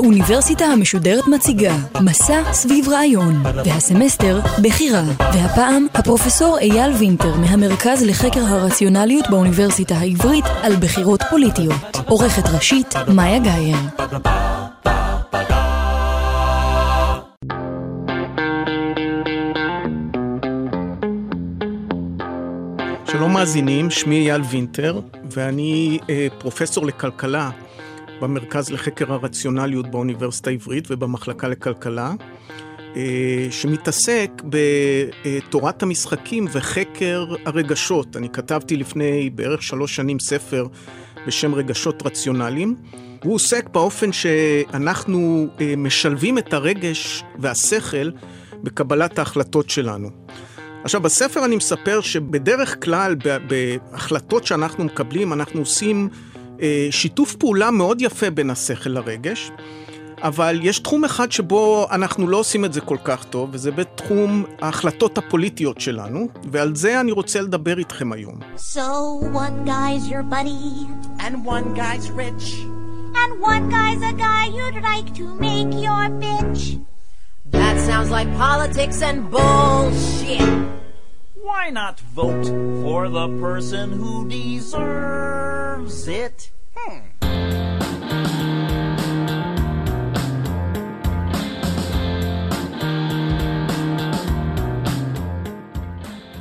האוניברסיטה המשודרת מציגה מסע סביב רעיון, והסמסטר בחירה, והפעם הפרופסור אייל וינטר מהמרכז לחקר הרציונליות באוניברסיטה העברית על בחירות פוליטיות. עורכת ראשית מאיה גאייר. שלום מאזינים, שמי אייל וינטר, ואני אה, פרופסור לכלכלה במרכז לחקר הרציונליות באוניברסיטה העברית ובמחלקה לכלכלה, אה, שמתעסק בתורת המשחקים וחקר הרגשות. אני כתבתי לפני בערך שלוש שנים ספר בשם רגשות רציונליים. הוא עוסק באופן שאנחנו אה, משלבים את הרגש והשכל בקבלת ההחלטות שלנו. עכשיו, בספר אני מספר שבדרך כלל בהחלטות שאנחנו מקבלים, אנחנו עושים שיתוף פעולה מאוד יפה בין השכל לרגש, אבל יש תחום אחד שבו אנחנו לא עושים את זה כל כך טוב, וזה בתחום ההחלטות הפוליטיות שלנו, ועל זה אני רוצה לדבר איתכם היום. So one guy's your buddy, and one guy's rich, and one guy's a guy you'd like to make your bitch. That sounds like politics and bullshit. Why not vote for the person who deserves it? Hmm.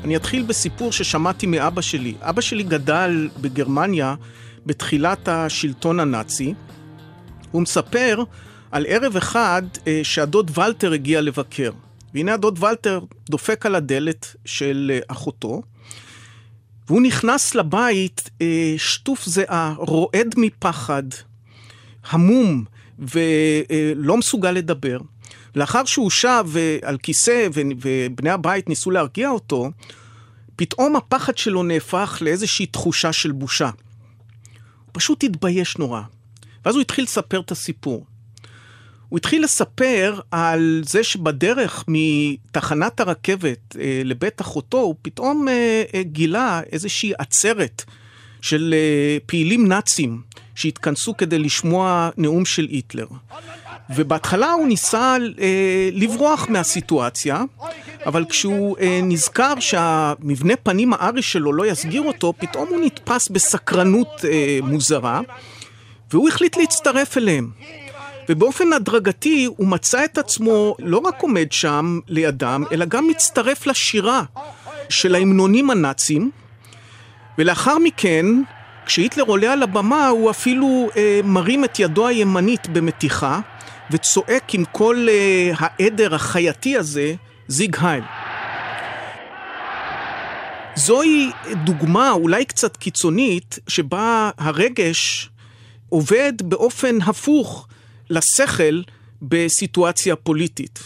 אני אתחיל בסיפור ששמעתי מאבא שלי. אבא שלי גדל בגרמניה בתחילת השלטון הנאצי. הוא מספר על ערב אחד אה, שהדוד ולטר הגיע לבקר. והנה הדוד ולטר דופק על הדלת של אה, אחותו, והוא נכנס לבית אה, שטוף זיעה, רועד מפחד, המום ולא מסוגל לדבר. לאחר שהוא שב על כיסא ובני הבית ניסו להרגיע אותו, פתאום הפחד שלו נהפך לאיזושהי תחושה של בושה. הוא פשוט התבייש נורא. ואז הוא התחיל לספר את הסיפור. הוא התחיל לספר על זה שבדרך מתחנת הרכבת אה, לבית אחותו, הוא פתאום אה, אה, גילה איזושהי עצרת של אה, פעילים נאצים שהתכנסו כדי לשמוע נאום של היטלר. ובהתחלה הוא ניסה אה, לברוח מהסיטואציה, אבל כשהוא אה, נזכר שהמבנה פנים הארי שלו לא יסגיר אותו, פתאום הוא נתפס בסקרנות אה, מוזרה, והוא החליט להצטרף אליהם. ובאופן הדרגתי הוא מצא את עצמו לא רק עומד שם לידם, אלא גם מצטרף לשירה של ההמנונים הנאצים, ולאחר מכן, כשהיטלר עולה על הבמה, הוא אפילו אה, מרים את ידו הימנית במתיחה, וצועק עם כל אה, העדר החייתי הזה, זיג הייל. זוהי דוגמה אולי קצת קיצונית, שבה הרגש עובד באופן הפוך לשכל בסיטואציה פוליטית.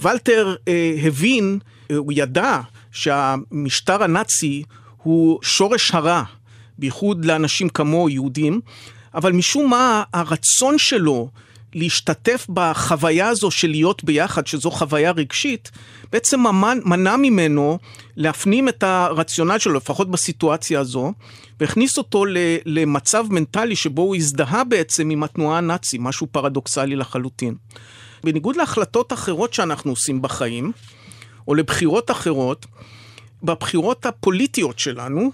ולטר אה, הבין, אה, הוא ידע שהמשטר הנאצי הוא שורש הרע, בייחוד לאנשים כמו יהודים, אבל משום מה הרצון שלו להשתתף בחוויה הזו של להיות ביחד, שזו חוויה רגשית, בעצם מנע ממנו להפנים את הרציונל שלו, לפחות בסיטואציה הזו, והכניס אותו למצב מנטלי שבו הוא הזדהה בעצם עם התנועה הנאצית, משהו פרדוקסלי לחלוטין. בניגוד להחלטות אחרות שאנחנו עושים בחיים, או לבחירות אחרות, בבחירות הפוליטיות שלנו,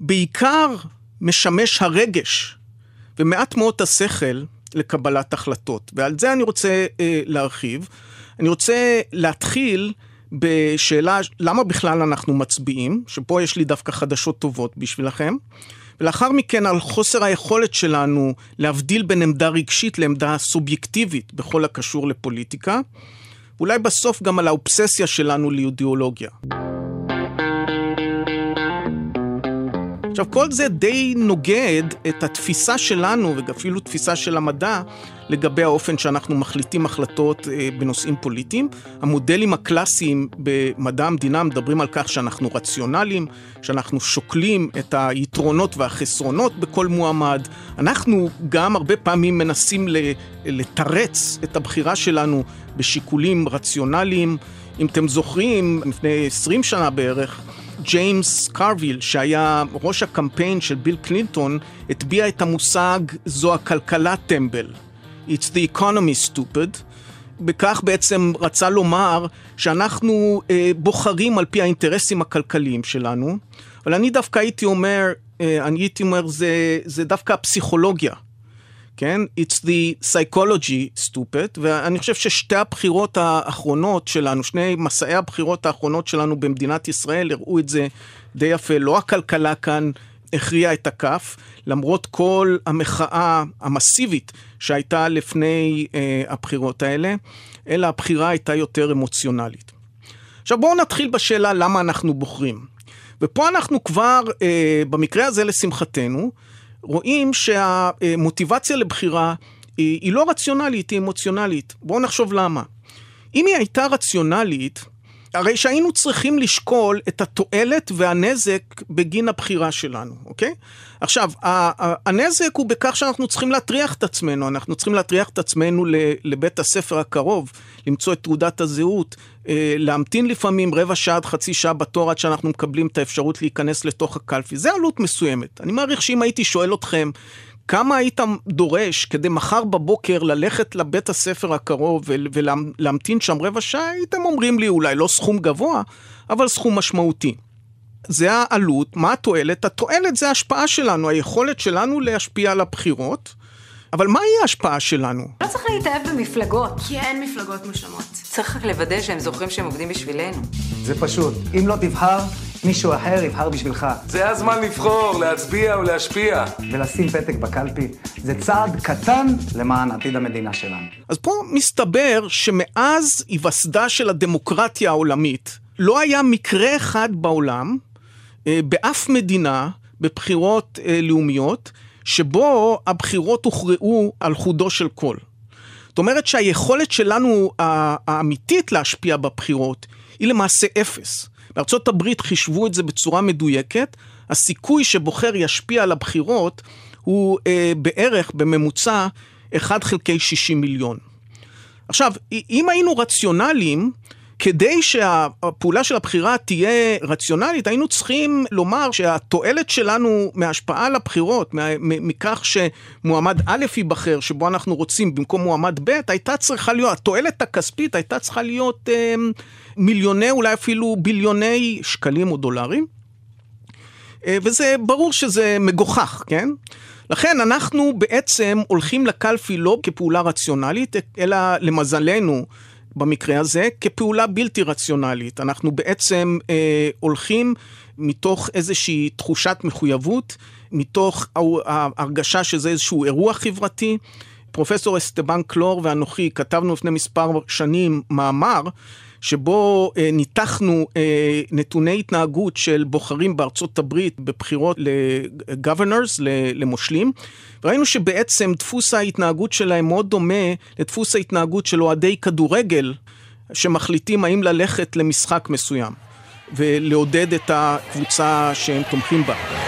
בעיקר משמש הרגש ומעט מאוד השכל לקבלת החלטות. ועל זה אני רוצה אה, להרחיב. אני רוצה להתחיל בשאלה למה בכלל אנחנו מצביעים, שפה יש לי דווקא חדשות טובות בשבילכם, ולאחר מכן על חוסר היכולת שלנו להבדיל בין עמדה רגשית לעמדה סובייקטיבית בכל הקשור לפוליטיקה, ואולי בסוף גם על האובססיה שלנו לאידיאולוגיה. עכשיו, כל זה די נוגד את התפיסה שלנו, ואפילו תפיסה של המדע, לגבי האופן שאנחנו מחליטים החלטות אה, בנושאים פוליטיים. המודלים הקלאסיים במדע המדינה מדברים על כך שאנחנו רציונליים, שאנחנו שוקלים את היתרונות והחסרונות בכל מועמד. אנחנו גם הרבה פעמים מנסים לתרץ את הבחירה שלנו בשיקולים רציונליים. אם אתם זוכרים, לפני 20 שנה בערך, ג'יימס קרוויל, שהיה ראש הקמפיין של ביל קלינטון, הטביע את המושג זו הכלכלה טמבל. It's the economy stupid. בכך בעצם רצה לומר שאנחנו אה, בוחרים על פי האינטרסים הכלכליים שלנו, אבל אני דווקא הייתי אומר, אה, אני הייתי אומר, זה, זה דווקא הפסיכולוגיה. כן? It's the psychology stupid, ואני חושב ששתי הבחירות האחרונות שלנו, שני מסעי הבחירות האחרונות שלנו במדינת ישראל הראו את זה די יפה. לא הכלכלה כאן הכריעה את הכף, למרות כל המחאה המסיבית שהייתה לפני אה, הבחירות האלה, אלא הבחירה הייתה יותר אמוציונלית. עכשיו בואו נתחיל בשאלה למה אנחנו בוחרים. ופה אנחנו כבר, אה, במקרה הזה לשמחתנו, רואים שהמוטיבציה לבחירה היא, לא רציונלית, היא אמוציונלית. בואו נחשוב למה. אם היא הייתה רציונלית, הרי שהיינו צריכים לשקול את התועלת והנזק בגין הבחירה שלנו, אוקיי? עכשיו, הנזק הוא בכך שאנחנו צריכים להטריח את עצמנו, אנחנו צריכים להטריח את עצמנו לבית הספר הקרוב, למצוא את תעודת הזהות, להמתין לפעמים רבע שעה עד חצי שעה בתור עד שאנחנו מקבלים את האפשרות להיכנס לתוך הקלפי. זה עלות מסוימת. אני מעריך שאם הייתי שואל אתכם, כמה היית דורש כדי מחר בבוקר ללכת לבית הספר הקרוב ולהמתין שם רבע שעה, הייתם אומרים לי אולי לא סכום גבוה, אבל סכום משמעותי. זה העלות, מה התועלת? התועלת זה ההשפעה שלנו, היכולת שלנו להשפיע על הבחירות. אבל מהי ההשפעה שלנו? לא צריך להתאהב במפלגות. כי אין מפלגות מושלמות. צריך רק לוודא שהם זוכרים שהם עובדים בשבילנו. זה פשוט. אם לא תבחר, מישהו אחר יבחר בשבילך. זה הזמן לבחור, להצביע ולהשפיע. ולשים פתק בקלפי. זה צעד קטן למען עתיד המדינה שלנו. אז פה מסתבר שמאז היווסדה של הדמוקרטיה העולמית, לא היה מקרה אחד בעולם, אה, באף מדינה, בבחירות אה, לאומיות, שבו הבחירות הוכרעו על חודו של קול. זאת אומרת שהיכולת שלנו האמיתית להשפיע בבחירות היא למעשה אפס. בארצות הברית חישבו את זה בצורה מדויקת, הסיכוי שבוחר ישפיע על הבחירות הוא אה, בערך, בממוצע, 1 חלקי 60 מיליון. עכשיו, אם היינו רציונליים, כדי שהפעולה של הבחירה תהיה רציונלית, היינו צריכים לומר שהתועלת שלנו מהשפעה על הבחירות, מכך שמועמד א' ייבחר, שבו אנחנו רוצים במקום מועמד ב', הייתה צריכה להיות, התועלת הכספית הייתה צריכה להיות אה, מיליוני, אולי אפילו ביליוני שקלים או דולרים. אה, וזה ברור שזה מגוחך, כן? לכן אנחנו בעצם הולכים לקלפי לא כפעולה רציונלית, אלא למזלנו, במקרה הזה כפעולה בלתי רציונלית. אנחנו בעצם אה, הולכים מתוך איזושהי תחושת מחויבות, מתוך ההרגשה שזה איזשהו אירוע חברתי. פרופסור אסטבן קלור ואנוכי כתבנו לפני מספר שנים מאמר שבו אה, ניתחנו אה, נתוני התנהגות של בוחרים בארצות הברית בבחירות ל-governors, למושלים, ראינו שבעצם דפוס ההתנהגות שלהם מאוד דומה לדפוס ההתנהגות של אוהדי כדורגל שמחליטים האם ללכת למשחק מסוים ולעודד את הקבוצה שהם תומכים בה.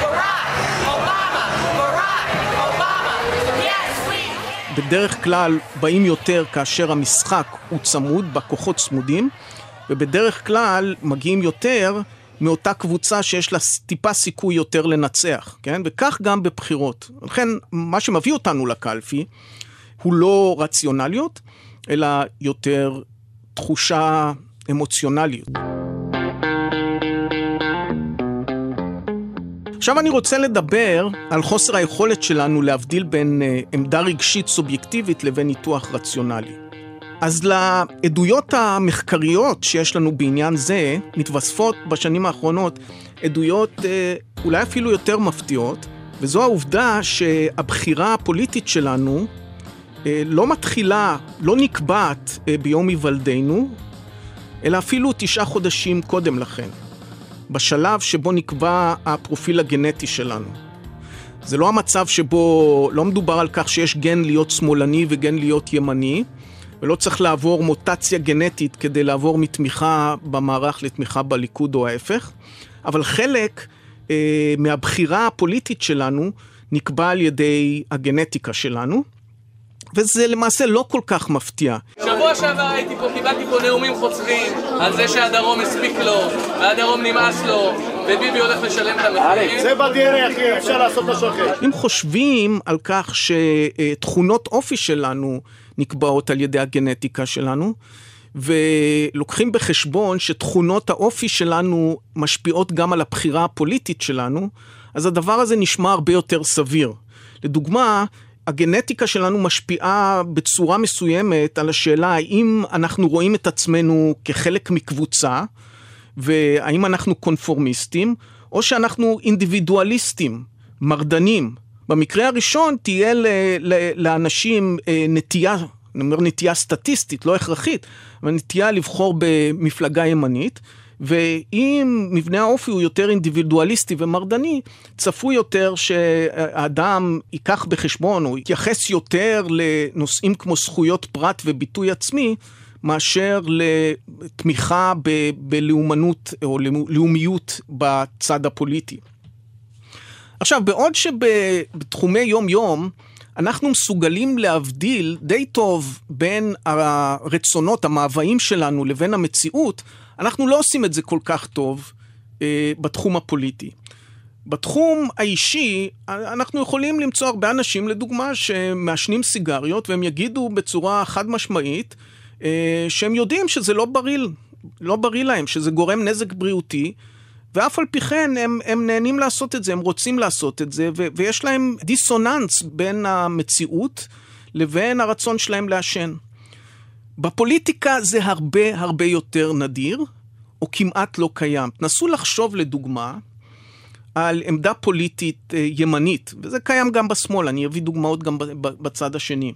בדרך כלל באים יותר כאשר המשחק הוא צמוד, בכוחות צמודים, ובדרך כלל מגיעים יותר מאותה קבוצה שיש לה טיפה סיכוי יותר לנצח, כן? וכך גם בבחירות. לכן, מה שמביא אותנו לקלפי הוא לא רציונליות, אלא יותר תחושה אמוציונליות. עכשיו אני רוצה לדבר על חוסר היכולת שלנו להבדיל בין uh, עמדה רגשית סובייקטיבית לבין ניתוח רציונלי. אז לעדויות המחקריות שיש לנו בעניין זה, מתווספות בשנים האחרונות עדויות uh, אולי אפילו יותר מפתיעות, וזו העובדה שהבחירה הפוליטית שלנו uh, לא מתחילה, לא נקבעת ביום היוולדנו, אלא אפילו תשעה חודשים קודם לכן. בשלב שבו נקבע הפרופיל הגנטי שלנו. זה לא המצב שבו לא מדובר על כך שיש גן להיות שמאלני וגן להיות ימני, ולא צריך לעבור מוטציה גנטית כדי לעבור מתמיכה במערך לתמיכה בליכוד או ההפך, אבל חלק אה, מהבחירה הפוליטית שלנו נקבע על ידי הגנטיקה שלנו. וזה למעשה לא כל כך מפתיע. שבוע שעבר הייתי פה, קיבלתי פה נאומים חוצבים על זה שהדרום הספיק לו, והדרום נמאס לו, וביבי הולך לשלם את המחירים. זה בדרך, אי אפשר לעשות משהו אחר. אם חושבים על כך שתכונות אופי שלנו נקבעות על ידי הגנטיקה שלנו, ולוקחים בחשבון שתכונות האופי שלנו משפיעות גם על הבחירה הפוליטית שלנו, אז הדבר הזה נשמע הרבה יותר סביר. לדוגמה, הגנטיקה שלנו משפיעה בצורה מסוימת על השאלה האם אנחנו רואים את עצמנו כחלק מקבוצה, והאם אנחנו קונפורמיסטים, או שאנחנו אינדיבידואליסטים, מרדנים. במקרה הראשון תהיה ל- ל- לאנשים אה, נטייה, אני אומר נטייה סטטיסטית, לא הכרחית, אבל נטייה לבחור במפלגה ימנית. ואם מבנה האופי הוא יותר אינדיבידואליסטי ומרדני, צפוי יותר שהאדם ייקח בחשבון או יתייחס יותר לנושאים כמו זכויות פרט וביטוי עצמי, מאשר לתמיכה ב- בלאומנות או לאומיות בצד הפוליטי. עכשיו, בעוד שבתחומי יום-יום, אנחנו מסוגלים להבדיל די טוב בין הרצונות, המאוויים שלנו לבין המציאות, אנחנו לא עושים את זה כל כך טוב אה, בתחום הפוליטי. בתחום האישי, אנחנו יכולים למצוא הרבה אנשים, לדוגמה, שמעשנים סיגריות, והם יגידו בצורה חד משמעית, אה, שהם יודעים שזה לא בריא, לא בריא להם, שזה גורם נזק בריאותי, ואף על פי כן הם, הם נהנים לעשות את זה, הם רוצים לעשות את זה, ו, ויש להם דיסוננס בין המציאות לבין הרצון שלהם לעשן. בפוליטיקה זה הרבה הרבה יותר נדיר, או כמעט לא קיים. תנסו לחשוב לדוגמה על עמדה פוליטית אה, ימנית, וזה קיים גם בשמאל, אני אביא דוגמאות גם בצד השני.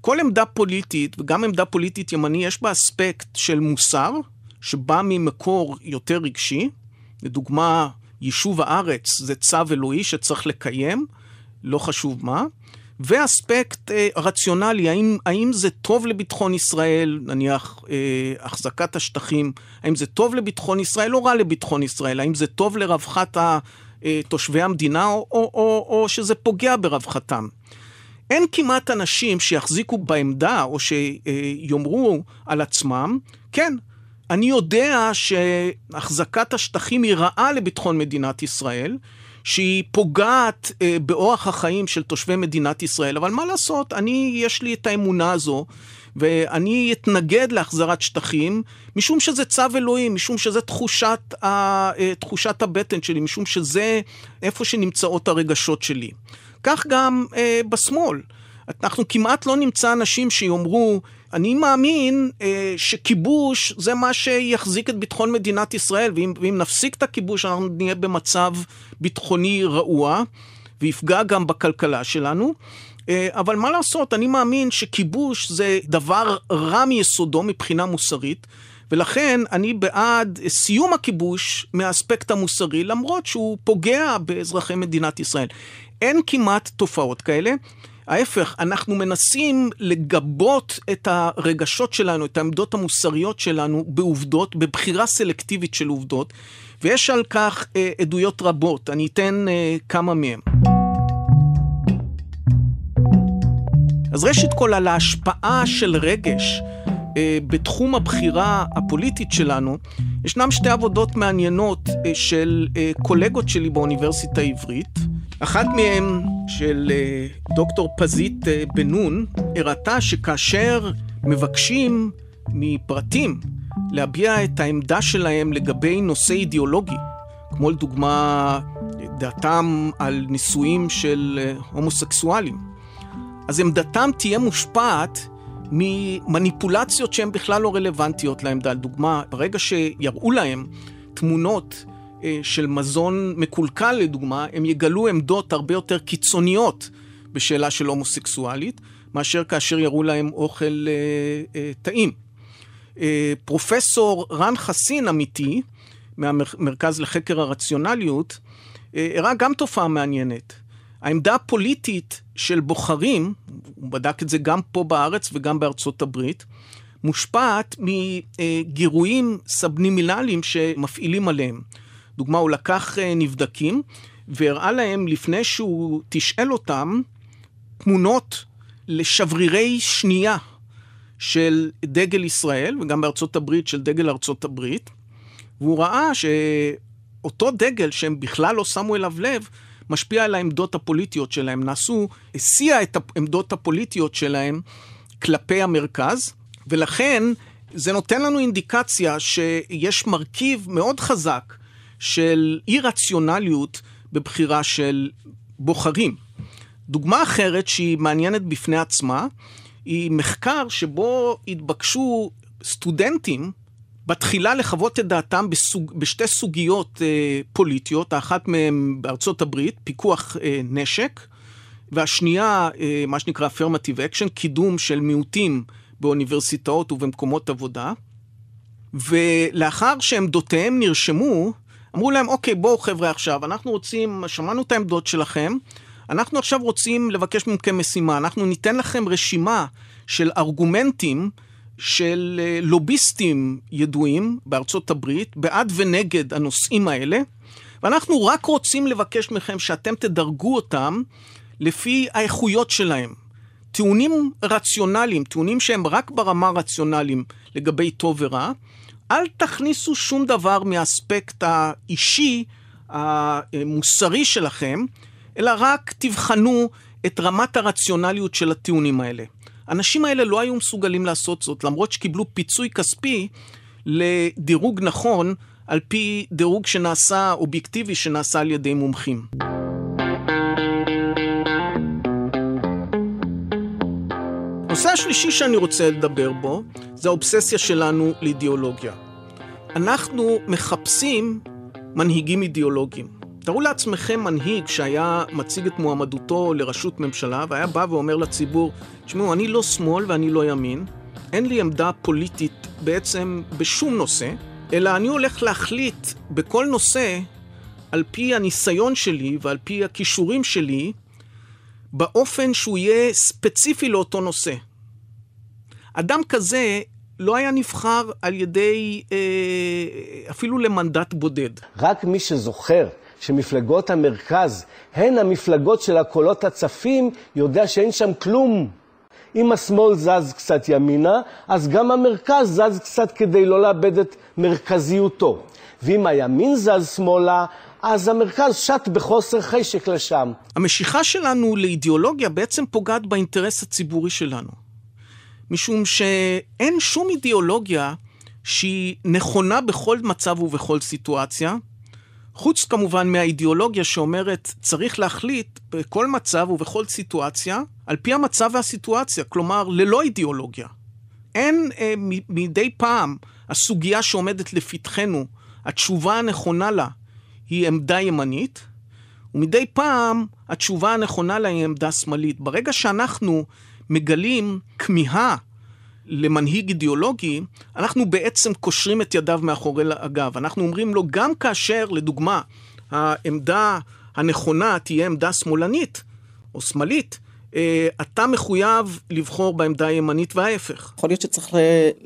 כל עמדה פוליטית, וגם עמדה פוליטית ימני, יש בה אספקט של מוסר, שבא ממקור יותר רגשי. לדוגמה, יישוב הארץ זה צו אלוהי שצריך לקיים, לא חשוב מה. ואספקט אה, רציונלי, האם, האם זה טוב לביטחון ישראל, נניח אה, החזקת השטחים, האם זה טוב לביטחון ישראל או רע לביטחון ישראל, האם זה טוב לרווחת ה, אה, תושבי המדינה או, או, או, או שזה פוגע ברווחתם. אין כמעט אנשים שיחזיקו בעמדה או שיאמרו על עצמם, כן, אני יודע שהחזקת השטחים היא רעה לביטחון מדינת ישראל, שהיא פוגעת אה, באורח החיים של תושבי מדינת ישראל, אבל מה לעשות, אני, יש לי את האמונה הזו, ואני אתנגד להחזרת שטחים, משום שזה צו אלוהים, משום שזה תחושת, ה, אה, תחושת הבטן שלי, משום שזה איפה שנמצאות הרגשות שלי. כך גם אה, בשמאל. אנחנו כמעט לא נמצא אנשים שיאמרו, אני מאמין אה, שכיבוש זה מה שיחזיק את ביטחון מדינת ישראל, ואם, ואם נפסיק את הכיבוש אנחנו נהיה במצב ביטחוני רעוע, ויפגע גם בכלכלה שלנו. אה, אבל מה לעשות, אני מאמין שכיבוש זה דבר רע מיסודו מבחינה מוסרית, ולכן אני בעד סיום הכיבוש מהאספקט המוסרי, למרות שהוא פוגע באזרחי מדינת ישראל. אין כמעט תופעות כאלה. ההפך, אנחנו מנסים לגבות את הרגשות שלנו, את העמדות המוסריות שלנו, בעובדות, בבחירה סלקטיבית של עובדות, ויש על כך אה, עדויות רבות. אני אתן אה, כמה מהן. אז ראשית כל, על ההשפעה של רגש אה, בתחום הבחירה הפוליטית שלנו, ישנם שתי עבודות מעניינות אה, של אה, קולגות שלי באוניברסיטה העברית. אחת מהן של אה, דוקטור פזית אה, בן נון הראתה שכאשר מבקשים מפרטים להביע את העמדה שלהם לגבי נושא אידיאולוגי, כמו לדוגמה דעתם על נישואים של אה, הומוסקסואלים, אז עמדתם תהיה מושפעת ממניפולציות שהן בכלל לא רלוונטיות לעמדה. לדוגמה, ברגע שיראו להם תמונות של מזון מקולקל לדוגמה, הם יגלו עמדות הרבה יותר קיצוניות בשאלה של הומוסקסואלית, מאשר כאשר יראו להם אוכל אה, אה, טעים. אה, פרופסור רן חסין אמיתי מהמרכז לחקר הרציונליות, אה, הראה גם תופעה מעניינת. העמדה הפוליטית של בוחרים, הוא בדק את זה גם פה בארץ וגם בארצות הברית, מושפעת מגירויים סבנימילליים שמפעילים עליהם. דוגמה, הוא לקח אה, נבדקים והראה להם, לפני שהוא תשאל אותם, תמונות לשברירי שנייה של דגל ישראל, וגם בארצות הברית של דגל ארצות הברית, והוא ראה שאותו דגל שהם בכלל לא שמו אליו לב, משפיע על העמדות הפוליטיות שלהם. נעשו, הסיע את העמדות הפוליטיות שלהם כלפי המרכז, ולכן זה נותן לנו אינדיקציה שיש מרכיב מאוד חזק של אי-רציונליות בבחירה של בוחרים. דוגמה אחרת שהיא מעניינת בפני עצמה, היא מחקר שבו התבקשו סטודנטים בתחילה לחוות את דעתם בסוג, בשתי סוגיות אה, פוליטיות, האחת מהן בארצות הברית, פיקוח אה, נשק, והשנייה, אה, מה שנקרא affirmative action, קידום של מיעוטים באוניברסיטאות ובמקומות עבודה. ולאחר שעמדותיהם נרשמו, אמרו להם, אוקיי, בואו חבר'ה עכשיו, אנחנו רוצים, שמענו את העמדות שלכם, אנחנו עכשיו רוצים לבקש מכם משימה, אנחנו ניתן לכם רשימה של ארגומנטים של אה, לוביסטים ידועים בארצות הברית, בעד ונגד הנושאים האלה, ואנחנו רק רוצים לבקש מכם שאתם תדרגו אותם לפי האיכויות שלהם. טיעונים רציונליים, טיעונים שהם רק ברמה רציונליים לגבי טוב ורע, אל תכניסו שום דבר מהאספקט האישי, המוסרי שלכם, אלא רק תבחנו את רמת הרציונליות של הטיעונים האלה. האנשים האלה לא היו מסוגלים לעשות זאת, למרות שקיבלו פיצוי כספי לדירוג נכון, על פי דירוג שנעשה, אובייקטיבי, שנעשה על ידי מומחים. הנושא השלישי שאני רוצה לדבר בו, זה האובססיה שלנו לאידיאולוגיה. אנחנו מחפשים מנהיגים אידיאולוגיים. תארו לעצמכם מנהיג שהיה מציג את מועמדותו לראשות ממשלה והיה בא ואומר לציבור, תשמעו, אני לא שמאל ואני לא ימין, אין לי עמדה פוליטית בעצם בשום נושא, אלא אני הולך להחליט בכל נושא על פי הניסיון שלי ועל פי הכישורים שלי, באופן שהוא יהיה ספציפי לאותו נושא. אדם כזה לא היה נבחר על ידי אה, אפילו למנדט בודד. רק מי שזוכר שמפלגות המרכז הן המפלגות של הקולות הצפים, יודע שאין שם כלום. אם השמאל זז קצת ימינה, אז גם המרכז זז קצת כדי לא לאבד את מרכזיותו. ואם הימין זז שמאלה, אז המרכז שט בחוסר חשק לשם. המשיכה שלנו לאידיאולוגיה בעצם פוגעת באינטרס הציבורי שלנו. משום שאין שום אידיאולוגיה שהיא נכונה בכל מצב ובכל סיטואציה, חוץ כמובן מהאידיאולוגיה שאומרת צריך להחליט בכל מצב ובכל סיטואציה על פי המצב והסיטואציה, כלומר ללא אידיאולוגיה. אין אה, מדי פעם הסוגיה שעומדת לפתחנו, התשובה הנכונה לה היא עמדה ימנית, ומדי פעם התשובה הנכונה לה היא עמדה שמאלית. ברגע שאנחנו מגלים כמיהה למנהיג אידיאולוגי, אנחנו בעצם קושרים את ידיו מאחורי הגב. אנחנו אומרים לו, גם כאשר, לדוגמה, העמדה הנכונה תהיה עמדה שמאלנית או שמאלית, אה, אתה מחויב לבחור בעמדה הימנית וההפך. יכול להיות שצריך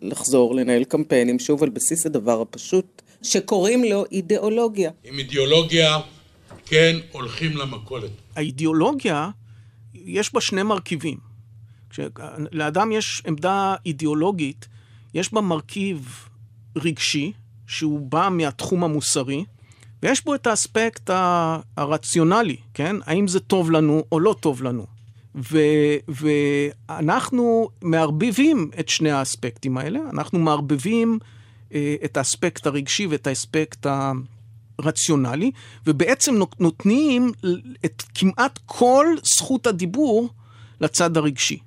לחזור לנהל קמפיינים, שוב, על בסיס הדבר הפשוט, שקוראים לו אידיאולוגיה. עם אידיאולוגיה, כן, הולכים למכולת. האידיאולוגיה, יש בה שני מרכיבים. כשלאדם יש עמדה אידיאולוגית, יש בה מרכיב רגשי, שהוא בא מהתחום המוסרי, ויש בו את האספקט הרציונלי, כן? האם זה טוב לנו או לא טוב לנו. ו, ואנחנו מערבבים את שני האספקטים האלה, אנחנו מערבבים את האספקט הרגשי ואת האספקט הרציונלי, ובעצם נותנים את כמעט כל זכות הדיבור לצד הרגשי.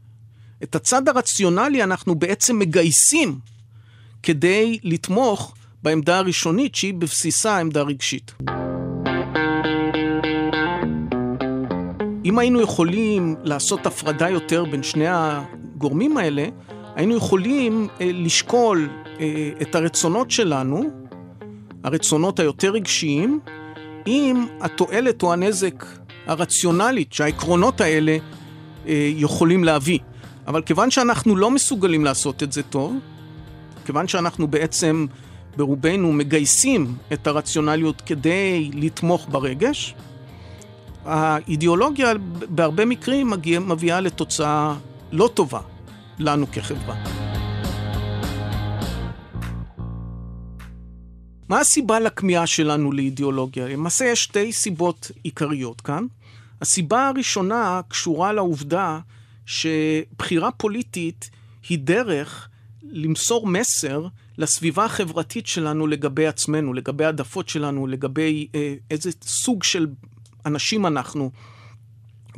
את הצד הרציונלי אנחנו בעצם מגייסים כדי לתמוך בעמדה הראשונית שהיא בבסיסה עמדה רגשית. אם היינו יכולים לעשות הפרדה יותר בין שני הגורמים האלה, היינו יכולים אה, לשקול אה, את הרצונות שלנו הרצונות היותר רגשיים, עם התועלת או הנזק הרציונלית שהעקרונות האלה אה, יכולים להביא. אבל כיוון שאנחנו לא מסוגלים לעשות את זה טוב, כיוון שאנחנו בעצם ברובנו מגייסים את הרציונליות כדי לתמוך ברגש, האידיאולוגיה בהרבה מקרים מביאה לתוצאה לא טובה לנו כחברה. מה הסיבה לכמיהה שלנו לאידיאולוגיה? למעשה יש שתי סיבות עיקריות כאן. הסיבה הראשונה קשורה לעובדה שבחירה פוליטית היא דרך למסור מסר לסביבה החברתית שלנו לגבי עצמנו, לגבי העדפות שלנו, לגבי אה, איזה סוג של אנשים אנחנו.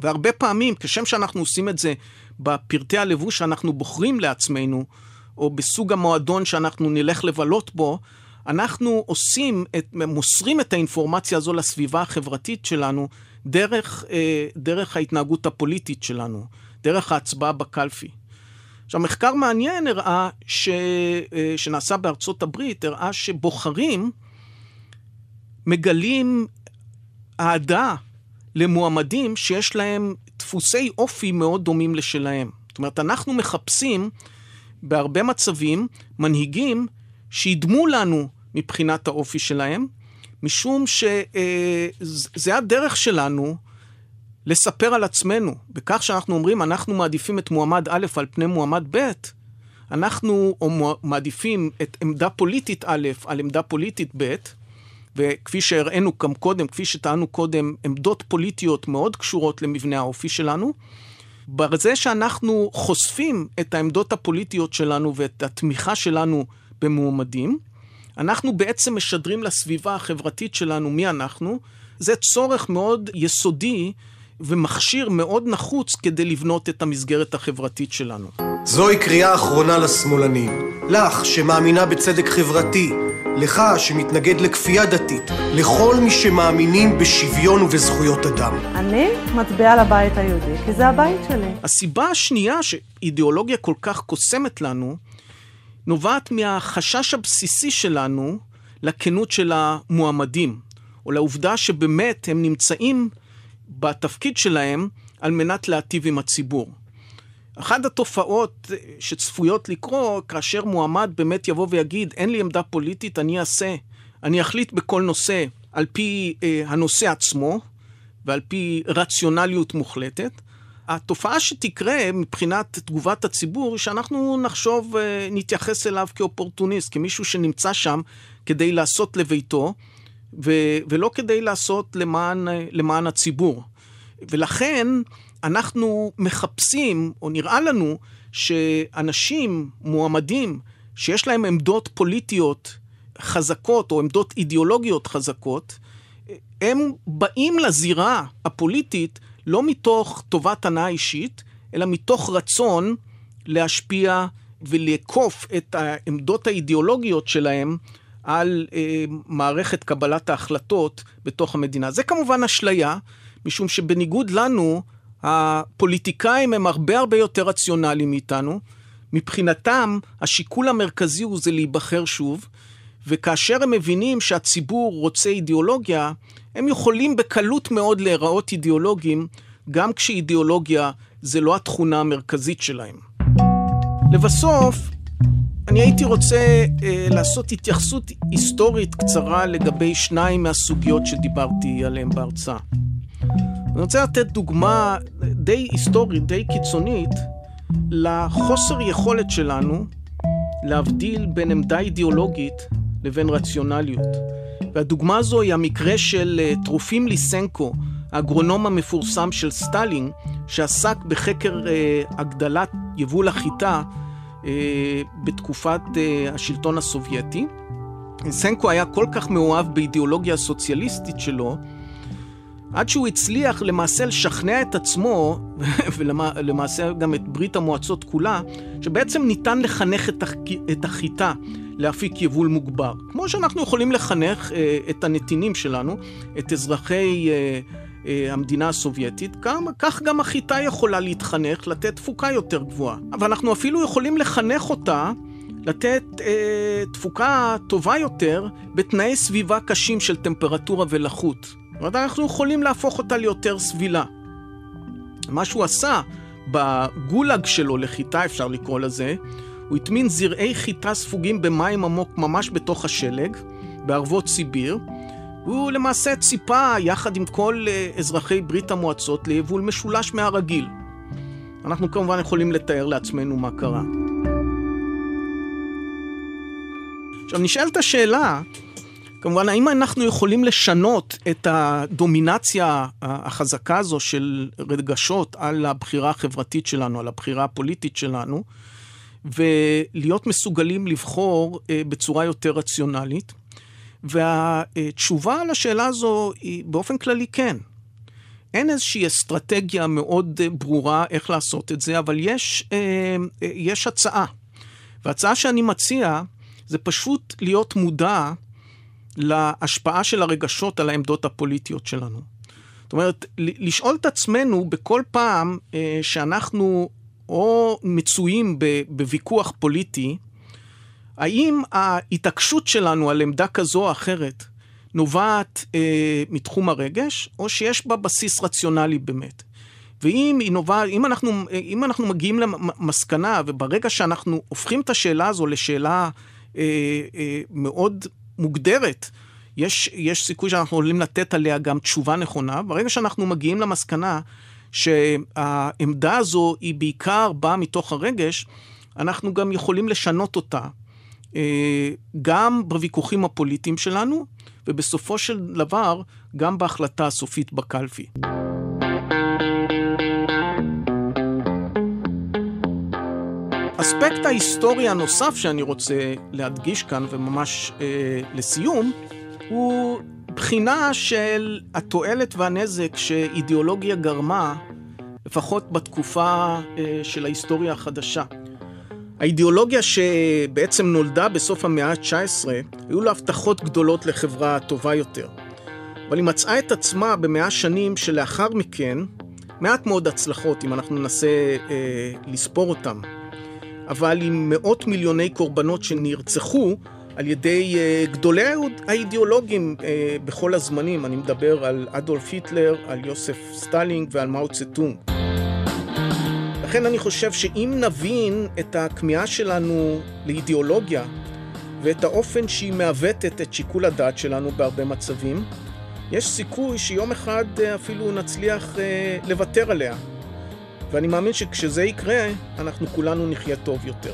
והרבה פעמים, כשם שאנחנו עושים את זה בפרטי הלבוש שאנחנו בוחרים לעצמנו, או בסוג המועדון שאנחנו נלך לבלות בו, אנחנו עושים, את, מוסרים את האינפורמציה הזו לסביבה החברתית שלנו דרך, אה, דרך ההתנהגות הפוליטית שלנו, דרך ההצבעה בקלפי. עכשיו, מחקר מעניין הראה, ש, אה, שנעשה בארצות הברית, הראה שבוחרים מגלים אהדה למועמדים שיש להם דפוסי אופי מאוד דומים לשלהם. זאת אומרת, אנחנו מחפשים בהרבה מצבים מנהיגים שידמו לנו מבחינת האופי שלהם, משום שזה אה, הדרך שלנו לספר על עצמנו. בכך שאנחנו אומרים, אנחנו מעדיפים את מועמד א' על פני מועמד ב', אנחנו מעדיפים את עמדה פוליטית א' על עמדה פוליטית ב', וכפי שהראינו גם קודם, כפי שטענו קודם, עמדות פוליטיות מאוד קשורות למבנה האופי שלנו. בזה שאנחנו חושפים את העמדות הפוליטיות שלנו ואת התמיכה שלנו במועמדים, אנחנו בעצם משדרים לסביבה החברתית שלנו מי אנחנו. זה צורך מאוד יסודי ומכשיר מאוד נחוץ כדי לבנות את המסגרת החברתית שלנו. זוהי קריאה אחרונה לשמאלנים. לך, שמאמינה בצדק חברתי, לך, שמתנגד לכפייה דתית, לכל מי שמאמינים בשוויון ובזכויות אדם. אני מצביעה לבית היהודי, כי זה הבית שלי. הסיבה השנייה שאידיאולוגיה כל כך קוסמת לנו, נובעת מהחשש הבסיסי שלנו לכנות של המועמדים, או לעובדה שבאמת הם נמצאים בתפקיד שלהם על מנת להטיב עם הציבור. אחת התופעות שצפויות לקרות כאשר מועמד באמת יבוא ויגיד, אין לי עמדה פוליטית, אני אעשה, אני אחליט בכל נושא על פי אה, הנושא עצמו ועל פי רציונליות מוחלטת. התופעה שתקרה מבחינת תגובת הציבור, שאנחנו נחשוב, אה, נתייחס אליו כאופורטוניסט, כמישהו שנמצא שם כדי לעשות לביתו, ו- ולא כדי לעשות למען, אה, למען הציבור. ולכן אנחנו מחפשים, או נראה לנו, שאנשים, מועמדים, שיש להם עמדות פוליטיות חזקות, או עמדות אידיאולוגיות חזקות, הם באים לזירה הפוליטית לא מתוך טובת הנאה אישית, אלא מתוך רצון להשפיע ולעקוף את העמדות האידיאולוגיות שלהם על אה, מערכת קבלת ההחלטות בתוך המדינה. זה כמובן אשליה, משום שבניגוד לנו, הפוליטיקאים הם הרבה הרבה יותר רציונליים מאיתנו. מבחינתם, השיקול המרכזי הוא זה להיבחר שוב, וכאשר הם מבינים שהציבור רוצה אידיאולוגיה, הם יכולים בקלות מאוד להיראות אידיאולוגים, גם כשאידיאולוגיה זה לא התכונה המרכזית שלהם. לבסוף, אני הייתי רוצה אה, לעשות התייחסות היסטורית קצרה לגבי שניים מהסוגיות שדיברתי עליהן בהרצאה. אני רוצה לתת דוגמה די היסטורית, די קיצונית, לחוסר יכולת שלנו להבדיל בין עמדה אידיאולוגית לבין רציונליות. והדוגמה הזו היא המקרה של אה, טרופים ליסנקו, האגרונום המפורסם של סטלין, שעסק בחקר אה, הגדלת יבול החיטה אה, בתקופת השלטון הסובייטי. ליסנקו היה כל כך מאוהב באידיאולוגיה הסוציאליסטית שלו, עד שהוא הצליח למעשה לשכנע את עצמו, ולמעשה גם את ברית המועצות כולה, שבעצם ניתן לחנך את החיטה להפיק יבול מוגבר. כמו שאנחנו יכולים לחנך אה, את הנתינים שלנו, את אזרחי אה, אה, המדינה הסובייטית, גם, כך גם החיטה יכולה להתחנך, לתת תפוקה יותר גבוהה. אבל אנחנו אפילו יכולים לחנך אותה לתת אה, תפוקה טובה יותר בתנאי סביבה קשים של טמפרטורה ולחות. זאת אומרת, אנחנו יכולים להפוך אותה ליותר סבילה. מה שהוא עשה בגולאג שלו לחיטה, אפשר לקרוא לזה, הוא הטמין זרעי חיטה ספוגים במים עמוק ממש בתוך השלג, בערבות סיביר. הוא למעשה ציפה, יחד עם כל אה, אזרחי ברית המועצות, ליבול משולש מהרגיל. אנחנו כמובן יכולים לתאר לעצמנו מה קרה. עכשיו נשאלת השאלה, כמובן, האם אנחנו יכולים לשנות את הדומינציה החזקה הזו של רגשות על הבחירה החברתית שלנו, על הבחירה הפוליטית שלנו, ולהיות מסוגלים לבחור אה, בצורה יותר רציונלית? והתשובה לשאלה הזו היא באופן כללי כן. אין איזושהי אסטרטגיה מאוד אה, ברורה איך לעשות את זה, אבל יש, אה, יש הצעה. וההצעה שאני מציע זה פשוט להיות מודע להשפעה של הרגשות על העמדות הפוליטיות שלנו. זאת אומרת, לשאול את עצמנו בכל פעם שאנחנו או מצויים בוויכוח פוליטי, האם ההתעקשות שלנו על עמדה כזו או אחרת נובעת אה, מתחום הרגש, או שיש בה בסיס רציונלי באמת. ואם היא נובעת, אם אנחנו, אם אנחנו מגיעים למסקנה, וברגע שאנחנו הופכים את השאלה הזו לשאלה אה, אה, מאוד מוגדרת, יש, יש סיכוי שאנחנו יכולים לתת עליה גם תשובה נכונה. ברגע שאנחנו מגיעים למסקנה שהעמדה הזו היא בעיקר באה מתוך הרגש, אנחנו גם יכולים לשנות אותה, אה, גם בוויכוחים הפוליטיים שלנו, ובסופו של דבר, גם בהחלטה הסופית בקלפי. האספקט ההיסטורי הנוסף שאני רוצה להדגיש כאן, וממש אה, לסיום, הוא בחינה של התועלת והנזק שאידיאולוגיה גרמה, לפחות בתקופה אה, של ההיסטוריה החדשה. האידיאולוגיה שבעצם נולדה בסוף המאה ה-19, היו לה הבטחות גדולות לחברה טובה יותר. אבל היא מצאה את עצמה במאה שנים שלאחר מכן, מעט מאוד הצלחות, אם אנחנו ננסה אה, לספור אותם. אבל עם מאות מיליוני קורבנות שנרצחו על ידי uh, גדולי האידיאולוגים uh, בכל הזמנים. אני מדבר על אדולף היטלר, על יוסף סטלין ועל מאו צה-טונג. לכן אני חושב שאם נבין את הכמיהה שלנו לאידיאולוגיה ואת האופן שהיא מעוותת את שיקול הדעת שלנו בהרבה מצבים, יש סיכוי שיום אחד uh, אפילו נצליח לוותר עליה. ואני מאמין שכשזה יקרה, אנחנו כולנו נחיה טוב יותר.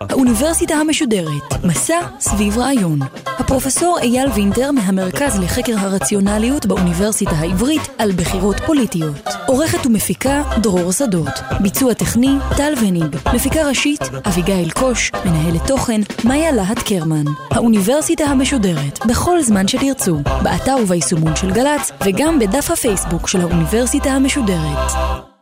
האוניברסיטה המשודרת, מסע סביב רעיון. הפרופסור אייל וינטר מהמרכז לחקר הרציונליות באוניברסיטה העברית על בחירות פוליטיות. עורכת ומפיקה דרור שדות. ביצוע טכני טל וניג. מפיקה ראשית אביגיל קוש. מנהלת תוכן מאיה להט קרמן. האוניברסיטה המשודרת, בכל זמן שתרצו. באתר וביישומון של גל"צ וגם בדף הפייסבוק של האוניברסיטה המשודרת.